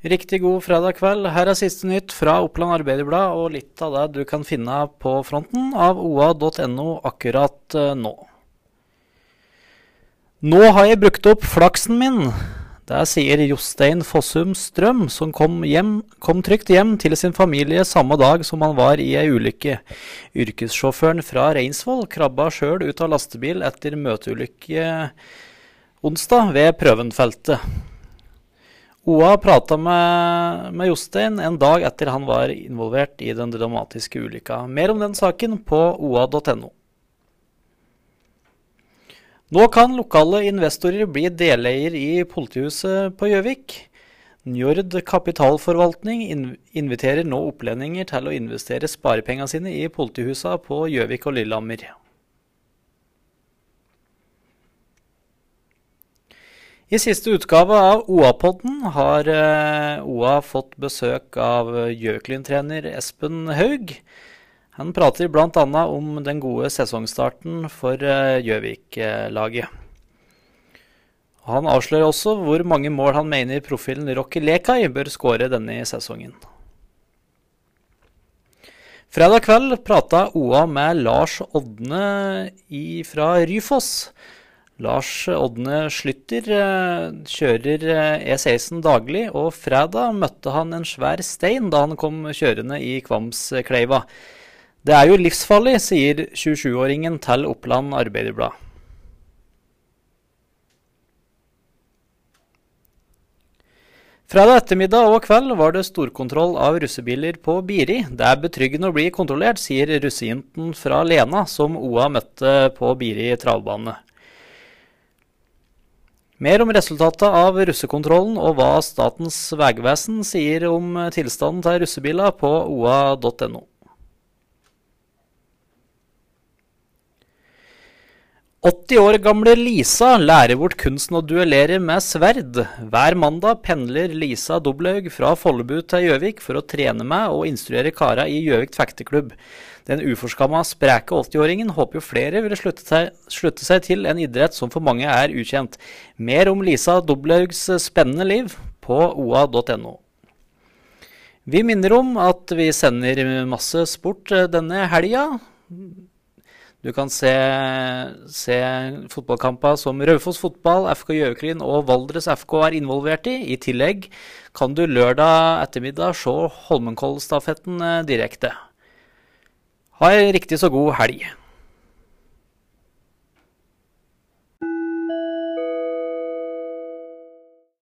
Riktig god fredag kveld. Her er siste nytt fra Oppland Arbeiderblad, og litt av det du kan finne på fronten av oa.no akkurat eh, nå. Nå har jeg brukt opp flaksen min. Det sier Jostein Fossum Strøm, som kom, hjem, kom trygt hjem til sin familie samme dag som han var i ei ulykke. Yrkessjåføren fra Reinsvoll krabba sjøl ut av lastebil etter møteulykke onsdag ved Prøvenfeltet. OA prata med, med, Jostein en dag etter han var involvert i den dramatiske ulykka. Mer om den saken på oa.no. Nå kan lokale investorer bli deleier i politihuset på Gjøvik. Njord kapitalforvaltning inviterer nå opplendinger til å investere sparepengene sine i politihusene på Gjøvik og Lillehammer. I siste utgave av OA-podden har uh, OA fått besøk av Gjøklyn-trener Espen Haug. Han prater bl.a. om den gode sesongstarten for uh, Gjøvik-laget. Han avslører også hvor mange mål han mener profilen Rocky Lekai bør skåre denne sesongen. Fredag kveld prata OA med Lars Odne fra Ryfoss. Lars Odne Slytter eh, kjører E16 eh, daglig, og fredag møtte han en svær stein da han kom kjørende i Kvamskleiva. Det er jo livsfarlig, sier 27-åringen til Oppland Arbeiderblad. Fredag ettermiddag og kveld var det storkontroll av russebiler på Biri. Det er betryggende å bli kontrollert, sier russejenten fra Lena, som OA møtte på Biri travbane. Mer om resultatet av russekontrollen og hva Statens vegvesen sier om tilstanden til russebiler på oa.no. 80 år gamle Lisa lærer bort kunsten å duellere med sverd. Hver mandag pendler Lisa Doblaug fra Follebu til Gjøvik for å trene med og instruere kara i Gjøvik fekteklubb. Den uforskamma, spreke 80-åringen håper jo flere vil slutte seg, til en idrett som for mange er ukjent. Mer om Lisa Doblaugs spennende liv på oa.no. Vi minner om at vi sender masse sport denne helga. Du kan se, se fotballkamper som Raufoss fotball, FK Gjøviklyn og Valdres FK er involvert i. I tillegg kan du lørdag ettermiddag se Holmenkollstafetten eh, direkte. Ha ei riktig så god helg.